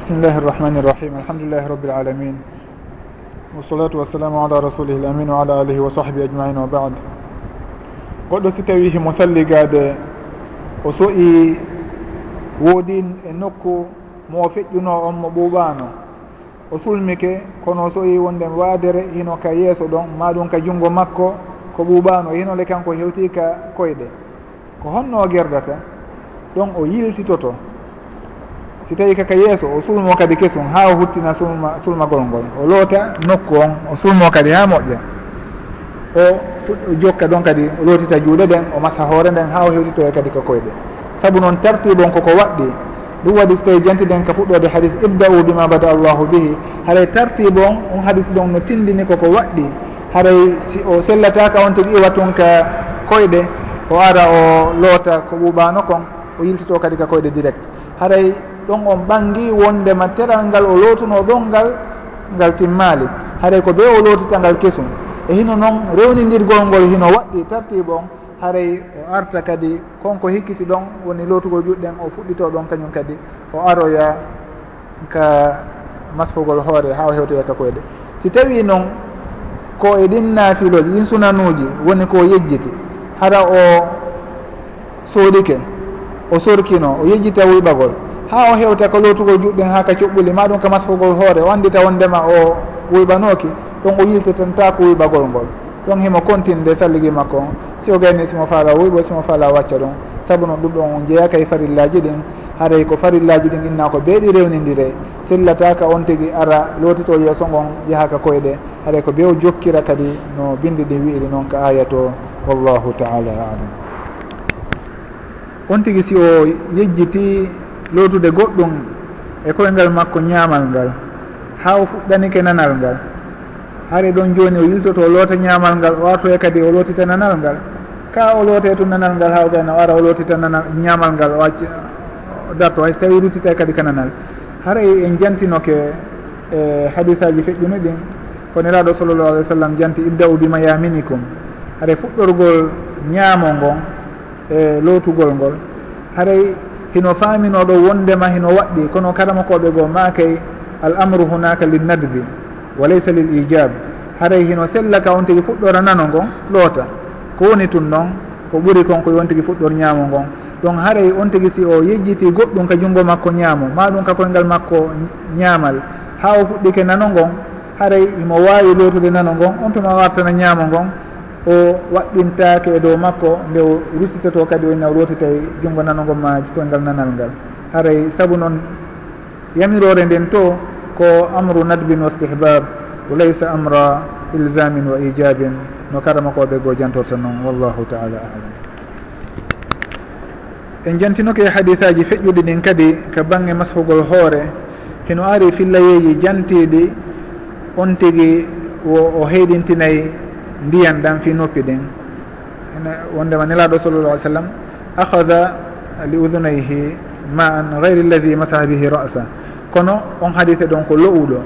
بسم الله الرحمن الرحيم الحمد لله رب العالمين والصلاة والسلام wa ala alihi wa sahbi ajmain wa bad. Goɗɗo si tawi himo salligade o soƴi woodi e nokku mo feƴƴuno on mo ɓuuɓano o sulmike kono o so'i wonde waadere hino ka yeeso ɗon ma ɗum ka junngo makko ko ɓuuɓano hinole kanko hewti ka koyɗe. Ko honno gerdata ɗon o yiltitoto si tawi kaka yeeso o sulmo kadi kesum ha o huttina sulma sulmagol ngol. O loota nokku on o sulmo kadi ha moƴƴa. O fuɗɗo jokka ɗon kadi o lootita juuɗe ɗen o masa hoore nden ha o hewtitoye kadi ko koyɗe. Saabu noon tartibe on koko waɗɗi ɗum waɗi so tawi jantiɗen ka fuɗɗode hadis ibda'u bima bada allahu bihi. Haray tartibe on on hadis ɗon no tindini koko waɗɗi. Haray si o sellataka on tigi iwa tun ka koyɗe o ara o loota ko ɓuuɓano kon o yiltito kadi ka koyɗe direct. Haray ɗon on ɓangi wondema teral ngal o lootuno ɗon ngal ngal timmali. Haray ko be o lootita ngal kesum. E hino noon rewnidirgol ngol hino waɗɗi tartibe on haray o arta kadi konko hikkiti ɗon woni lootugol juɗɗen o fuɗɗito ɗon kañum kadi. O aroya ka masfugol hoore ha o hewtoya ka takoyɗe si tawi noon ko e ɗin naafiloji ɗin sunanuji woni ko yejjiti hara o soodike o sorkino o yejjita wuyɓagol ha o hewta ko lootugol juɗɗen ha ka coɓɓuli ma ɗum ka maskugol hoore o wandita wondema o wuyɓanoki ɗon o yiltitanta ko wuyɓagol ngol. Ɗon himo continde salligi makko on. Si o gayni simo faala wuyɓo simo faala wacca ɗum. Saabu noon ɗum ɗon on jeeyaka e farillaji ɗin haray ko farillaji ɗin inna ko beeɗi rewnidire sellataka on tigui ara lootito yeeso ngon yahaka koyɗe. Haray ko bew jokkira kadi no bindi ɗi wiiri noon ka aya to wallahu taala alam. On tigui si o yejjiti lootude goɗɗum e koyngal makko ñaamal ngal ha o fuɗɗanike nanal ngal. Haare ɗon joni o yiltoto o loota ñaamal ngal o artoye kadi o lootita nanal ngal. Ka o loote to nanal ngal ha o gayna o ara o lootita nanal ñaamal ngal o acca o darto hay so tawi rutita e kadi ka nanal. Haray en jantinoke e hadis aji feƴƴuni ɗin ko foniraɗo sallllahu alih w sallam janti ibda'u bima yaminikum haray fuɗɗorgol ñaamo ngon e lootugol ngol. Haray hino faaminoɗo wondema hino waɗɗi kono karama koɓe goo makay al amru hunaka linnadbi wa laysa lil ijab haray hino sellaka on tigui fuɗɗora nano ngon loota. Ko woni tun noon ko ɓuri kon ko yon tigi fuɗɗor ñaamo ngon. Donc haray on tigui si o yejjiti goɗɗum ka junngo makko ñaamo ma ɗum ka koyngal makko ñaamal. Ha o fuɗɗike nano ngon haray imo wawi lootude nano ngon on tuma wartana ñaamo ngon o waɗɗintake e dow makko nde o ruttitoto kadi woni o lotita e junggo nanogol ma koyngal nanal ngal. Haray saabu noon yamirore nden to ko amru nadbin wa stihbab wa laysa amra ilsamin wa ijabin no karama koɓe goo jantorta noon wallahu taala alam. En jantinoke hadis aji feƴƴuɗi ɗin kadi ka bangge mashugol hoore hino ari fillayeji jantiɗi on tigui o, o heydintinayi ndiyan ɗan fi noppi ɗen wondema nelaɗo sallallah alih sallam ahada li udunayhi ma an gayri lladi masaha bihi rasa. Kono on hadise ɗon ko lowuɗo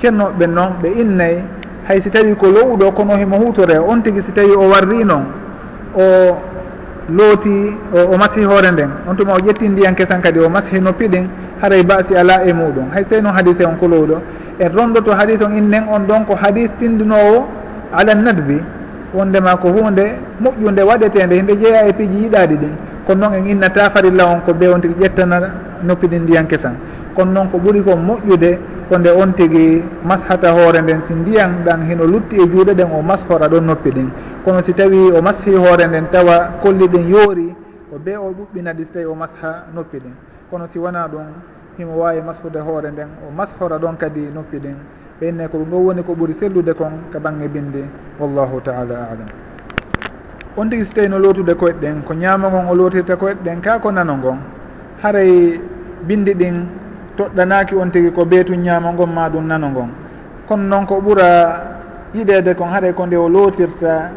cennoɓe noon ɓe innayi hay si tawi ko lowuɗo kono himo hutore on tigui si tawi o warri noon o looti o masihi hoore nden. On tuma o ƴetti ndiyan kesan kadi o masihi noppi ɗin haray basi ala e muɗum. Hay so tawi noon hadise on ko lowuɗo en rondoto hadise on innen on ɗon ko hadis tindinowo ala nadbi wondema ko hunde moƴƴunde waɗetede hinde jeeya e piiji yiɗaɗi ɗin kono noon en innata farilla on ko be on tigui ƴettana noppi ɗin ndiyan kesan. Kono noon ko ɓuuri ko moƴƴude konde on tigui mashata hoore nden si ndiyan ɗan hino lutti e juuɗe ɗen o mashora ɗon noppi ɗin. Kono si tawi o mashi hoore nden tawa kolli ɗin yoori ko be o ɓuɓɓina ɗi so tawi o masha noppi ɗin. Kono si wona ɗum himo wawi mashude hoore nden o mashora ɗon kadi noppi ɗin. ɓenne ko ɗum ɗo woni ko ɓuuri sellude kon ka bange binde wallahu taala alam. On tigui so tawi no lootude koyɗe ɗen ko ñaama gon o lootirta koyɗe ɗen ka ko nano ngon? Haray bindi ɗin toɗɗanaki on tigui ko beetu ñaama ngon ma ɗum nano ngon? Kono noon ko ɓuura yiɗede kon haɗay ko nde o lootirta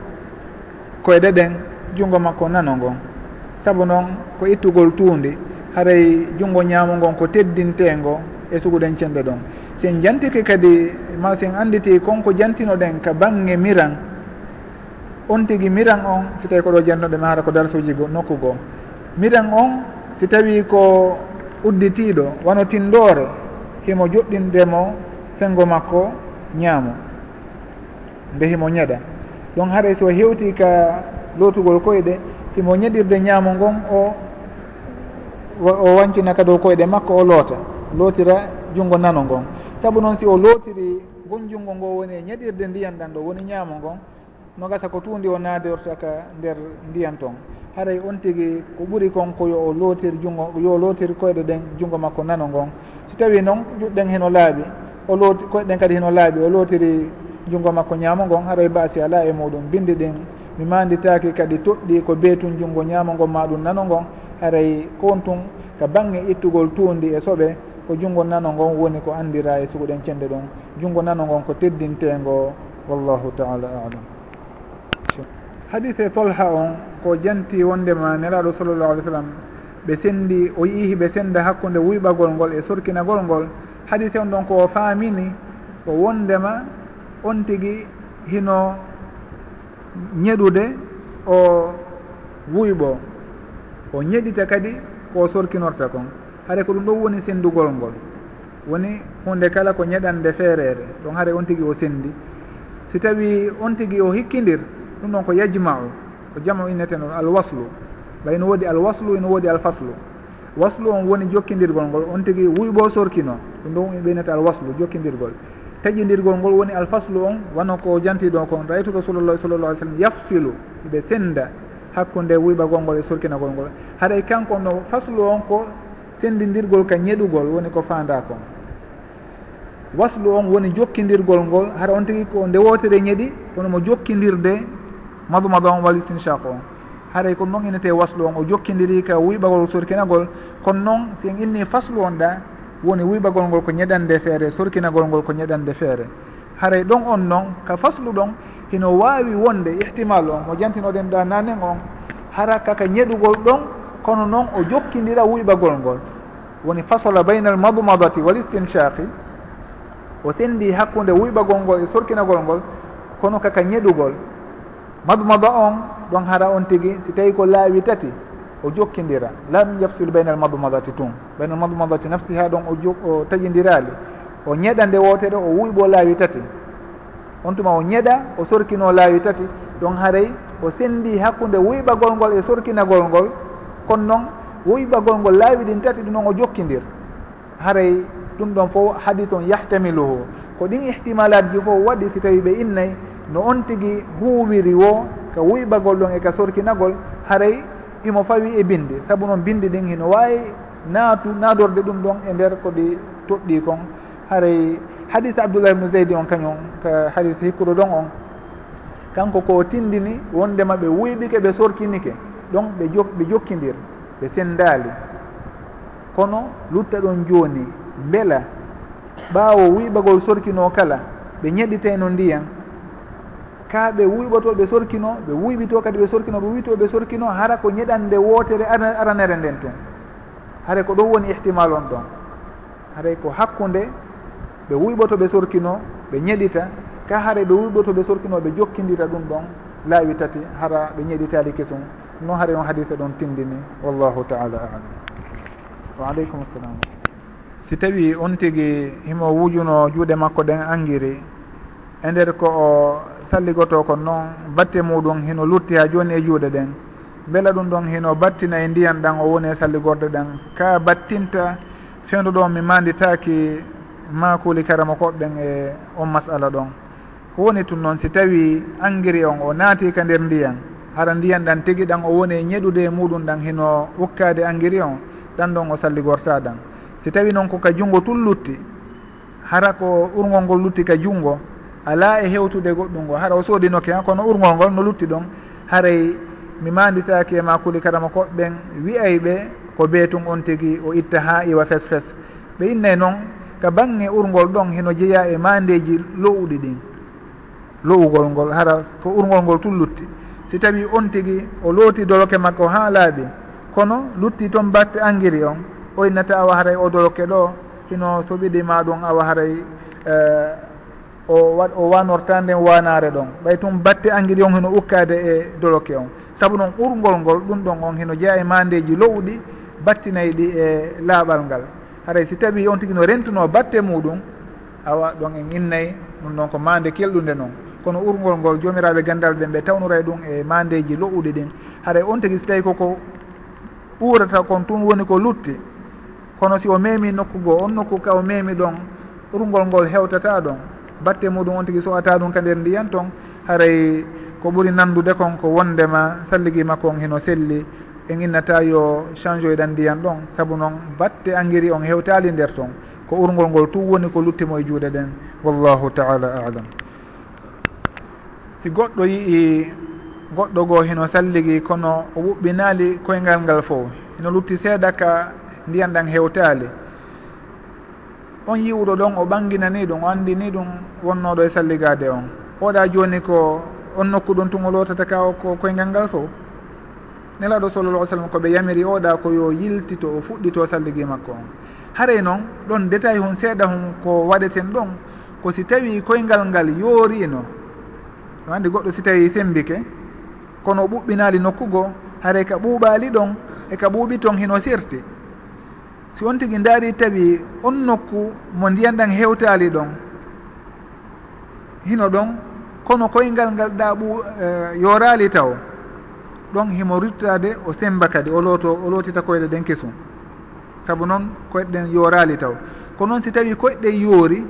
koyɗe ɗen junngo makko nano ngon? Saabu noon ko ittugol tuundi haray junngo ñaamo ngon ko teddintengo e suguɗen cenɗe ɗon. sen jantike kadi ma sen anditi konko jantinoɗen ka bange miran on tigui miran on si tawi ko ɗo koɗo ma hara ko darsuji go nokku goo miran on si tawi ko udditiɗo wano tindore himo joɗɗindemo sengo makko ñaamo. Nde himo ñeɗa donc haɗa so hewti ka lootugol koyɗe himo ñeɗirde ñaamo ngon o o wancina ka dow koyɗe makko o loota. Lootira junngo nano ngon. saabu noon si o lootiri gonjungo ngo woni e ñaɗirde ndiyan ɗan ɗo woni ñaamo ngon no gasa ko tuundi o naadortaka nder ndiyan ton. Haray on tigi ko ɓuri kon ko yo o lootir junngo yo lootir koyɗe ɗen junngo makko nano ngon. Si tawi noon juɗɗen heno laaɓi o looti koyɗe ɗen kadi heno laaɓi o lootiri junngo makko ñaamo ngon haray baasi ala e muɗum. Bindi ɗin mi manditaki kadi toɗɗi ko beetun junngo ñaamo ngon ma ɗum nano ngon haray kon tun ka bange ittugol tuundi e soɓe ko junngo nano ngon woni ko anndira e suguɗen cennde ɗon junngo nano ngon ko teddintengo wallahu taala alam. Hadise tolha on ko janti wondema neraɗo sallllahu alih w sallam ɓe sendi o yii ɓe senda hakkude wuyɓagol ngol e sorkinagol ngol hadise on ɗon ko faamini ko wondema on tigi hino ñeɗude o wuyɓo o ñeɗita kadi ko sorkinorta kon. haade ko ɗum ɗo woni sendugol ngol. Woni hunde kala ko ñeɗande feerere. Ɗon haade on tigi o sendi. Si tawi on tigi o hikkidir ɗum ɗon ko yajmau ko jamu inneten alwaslu. Ɓay no woodi alwaslu ene woodi alfaslu. Waslu on woni jokkidirgol ngol on tigi wuyɓo sorkino ɗum ɗo ɓeynete alwaslu jokkidirgol taƴidirgol ngol woni alfaslu on wano ko jantiɗo kon raytu rasulullah sallallah alih sallam yafsilu ɓe senda hakkude wuyɓagol ngol e sorkinagol ngol. Haɗay kanko no faslu on ko sendidirgol ka ñeɗugol woni ko fanda kon. Waslu on woni jokkidirgol ngol hara on tigui ko nde wotere ñeɗi kono mo jokkidirde madumada on walla istinchaq on. Haray ko noon inete waslu on o jokkidiri ka wuyɓagol sorkinagol kono noon si en inni faslu on ɗa woni wuyɓagol ngol ko ñeɗande feere sorkinagol ngol ko ñeɗande feere. Haray ɗon on noon ka faslu ɗon hino wawi wonde ihtimal on mo jantinoɗen ɗa nanen on hara kaka ñeɗugol ɗon kono noon o jokkidira wuyɓagol ngol. Woni fasola bayna almadmadati wal istinchaqi o sendi hakkude wuyɓagol ngol e sorkinagol ngol kono kaka ñeɗugol. Madmada on ɗon hara on tigi si tawi ko laawi tati o jokkidira lam yafsil bayna almadmadati tun. Bayna almadmadati nafsiha ɗon o jok o taƴidirali o ñeɗa nde wotere o wuyɓo laawi tati. On tuma o ñeɗa o sorkino laawi tati. Ɗon haray o sendi hakkude wuyɓagol ngol e sorkinagol ngol kono noon wowi ngol laawi ɗin tati ɗum noon o jokkidir. Haray ɗum ɗon fof hadis on yahtamiluhu. Ko ɗin ihtimalat ji fof waɗi si tawi ɓe innayyi no on tigi huuwiri wo ka wuyɓagol ɗon e ka sorkinagol haray imo fawi e bindi. Saabu noon bindi ɗin hino wawi naatu naadorde ɗum ɗon e nder ko ɗi toɗɗi kon. Haray hadis abdoullah ibnu zeydi on kañum ka hadis hikkuɗo ɗon on. Kanko ko tindini wondema ɓe wuyɓike ɓe sorkinike. ɗon ɓe ɓe jokkidir ɓe sendaali. Kono lutta ɗon jooni mbela ɓaawo wuyɓagol sorkino kala ɓe ñeɗitayno ndiyan. Ka ɓe wuyɓoto ɓe sorkino ɓe wuyɓito kadi ɓe sorkino ɓe wuyto ɓe sorkino hara ko ñeɗande wootere aranere nden tun haray ko ɗon woni ihtimal on ɗon. Haray ko hakkunde ɓe wuyɓoto ɓe sorkino ɓe ñeɗita. Ka haray ɓe wuyɓoto ɓe sorkino ɓe jokkidira ɗum ɗon laawi tati hara ɓe ñeɗitali kesum. noon haari on hadise ɗon tindini wallahu taala alam. Wa aleykum salam si tawi on tigi himo wujuno juuɗe makko ɗen angiri e nder ko o salligoto ko noon batte muɗum hino lutti ha joni e juuɗe ɗen. Beela ɗum ɗon hino battina e ndiyan ɗan o woni e salligorde ɗen. Ka battinta fewdo ɗon mi manditaki makuli karama koɓɓen e on masala ɗon. Ko woni tun noon si tawi engrais on o naati ka nder ndiyan. Hara ndiyan ɗan tigui ɗan o woni ñeɗude e muɗum ɗan hino ukkade engrais on ɗan ɗon o salligorta ɗan si tawi noon ko ka junngo tun lutti hara ko urgol ngol lutti ka junngo ala e hewtude goɗɗum ngo hara o soodinoke ha kono urgol ngol no lutti ɗon haray mi manditaki e makuli karama koɓɓen wiyay ɓe ko beetum on tigui o itta ha iwa fes fes ɓe innay noon ka bange urgol ɗon heno jeeya e mandeji lowɗi ɗin lowugol ngol hara ko urgol ngol tun lutti si tawi on tigi o looti doloke makko ha laaɓi kono lutti toon batte engiri on o innata awa haray o doloke ɗo hino so ɓiɗima ɗum awa haray eh, o waɗ o wanorta nden wanare ɗon. Ɓay tun batte engiri on hino ukkade e doloke on. Saabu noon urgol ngol ɗum ɗon on hino jeeya e mandeji lowɗi battinayi ɗi e laaɓal ngal. Haray si tawi on tigi no rentuno batte muɗum awa ɗon en innayi ɗum ɗon ko mande kelɗude noon. kono urgol ngol jomiraɓe gandal ɓen ɓe tawnora ɗum e mandeji lo'uɗi ɗin. Haɗa on tigui so tawi koko ɓurata kon tun woni ko lutti kono si o memi nokku goo on nokku ka o memi ɗon urgol ngol hewtata ɗon. Batte muɗum on tigui so ata ɗum ka nder ndiyan ton haray ko ɓuuri nandude kon ko wondema salligima kon heno selli en innata yo change changeoyɗan ndiyan ɗon. Saabu noon batte engiri on hewtali nder ton ko urgol ngol tu woni ko luttimo e juuɗe ɗen. Wallahu taala alam. Si goɗɗo yii goɗɗo goo hino salligui kono o ɓuɓɓinali koyngal ngal fof hino lutti seeɗa ka ndiyan ɗan hewtali on yiwɗo ɗon o ɓanginani ɗum o andini ɗum wonnoɗo e salligade on. Oɗa joni ko on nokku ɗum tun o lotata ka ko koyngal ngal fof nelaɗo sallallah sallam koɓe yamiri oɗa ko yo yiltito o fuɗɗito salligui makko on. Haray noon ɗon détail hun seeɗa hun ko waɗeten ɗon ko si tawi koyngal ngal yoorino andi goɗɗo si tawi sembike kono o ɓuɓɓinali nokkugo haray ka ɓuuɓali ɗon e ka ɓuuɓi ton hino sirti. Si on tigui daari tawi on nokku mo ndiyan ɗan hewtali ɗon hino ɗon kono koyngal ngal ɗa ɓu e, uh, yorali taw ɗon himo ruttade o semba kadi o looto o lootita koyɗe ɗen kesum saabu noon koyɗe ɗen yorali taw. Ko noon si tawi koyɗe yoori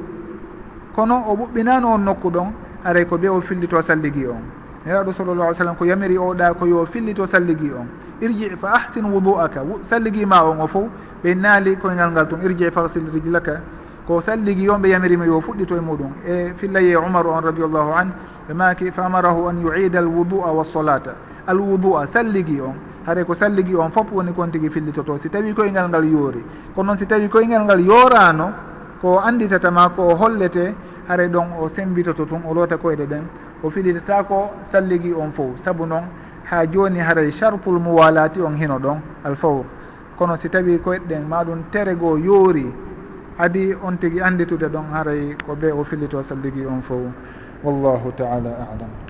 kono o ɓuɓɓinano on nokku ɗon aray ko ɓe o fillito salligui on. Neraɗo sallallah alih sallam ko yamiri oɗa ko yo fillito salligui on. Irji fa ahsin wudu wudu'aka salligima on o fof ɓe naali koyngal ngal tun. Irji fasil rijlaka ko salligui on ɓe yamirima yo fuɗɗito e muɗum. E fillaye oumaru on radiallahu an ɓe maki fa amarahu an yuida alwudu'a wassolata alwudu'a salligui on. Haɗa ko salligui on fof woni kon tigui fillitoto. Si tawi koyngal ngal yoori kono noon si tawi koyngal ngal yoorano ko anditatama ko hollete hare ɗon o sembitoto tun o loota koyɗe ɗen o filitata ko salligui on fof saabu noon ha joni haray charpul muwalati on hino ɗon alfawr kono si tawi koyɗe ɗen maɗum tere goo yoori adi on tigui anditude ɗon haray ko ɓe o fillito salligui on fof wallahu taala alam.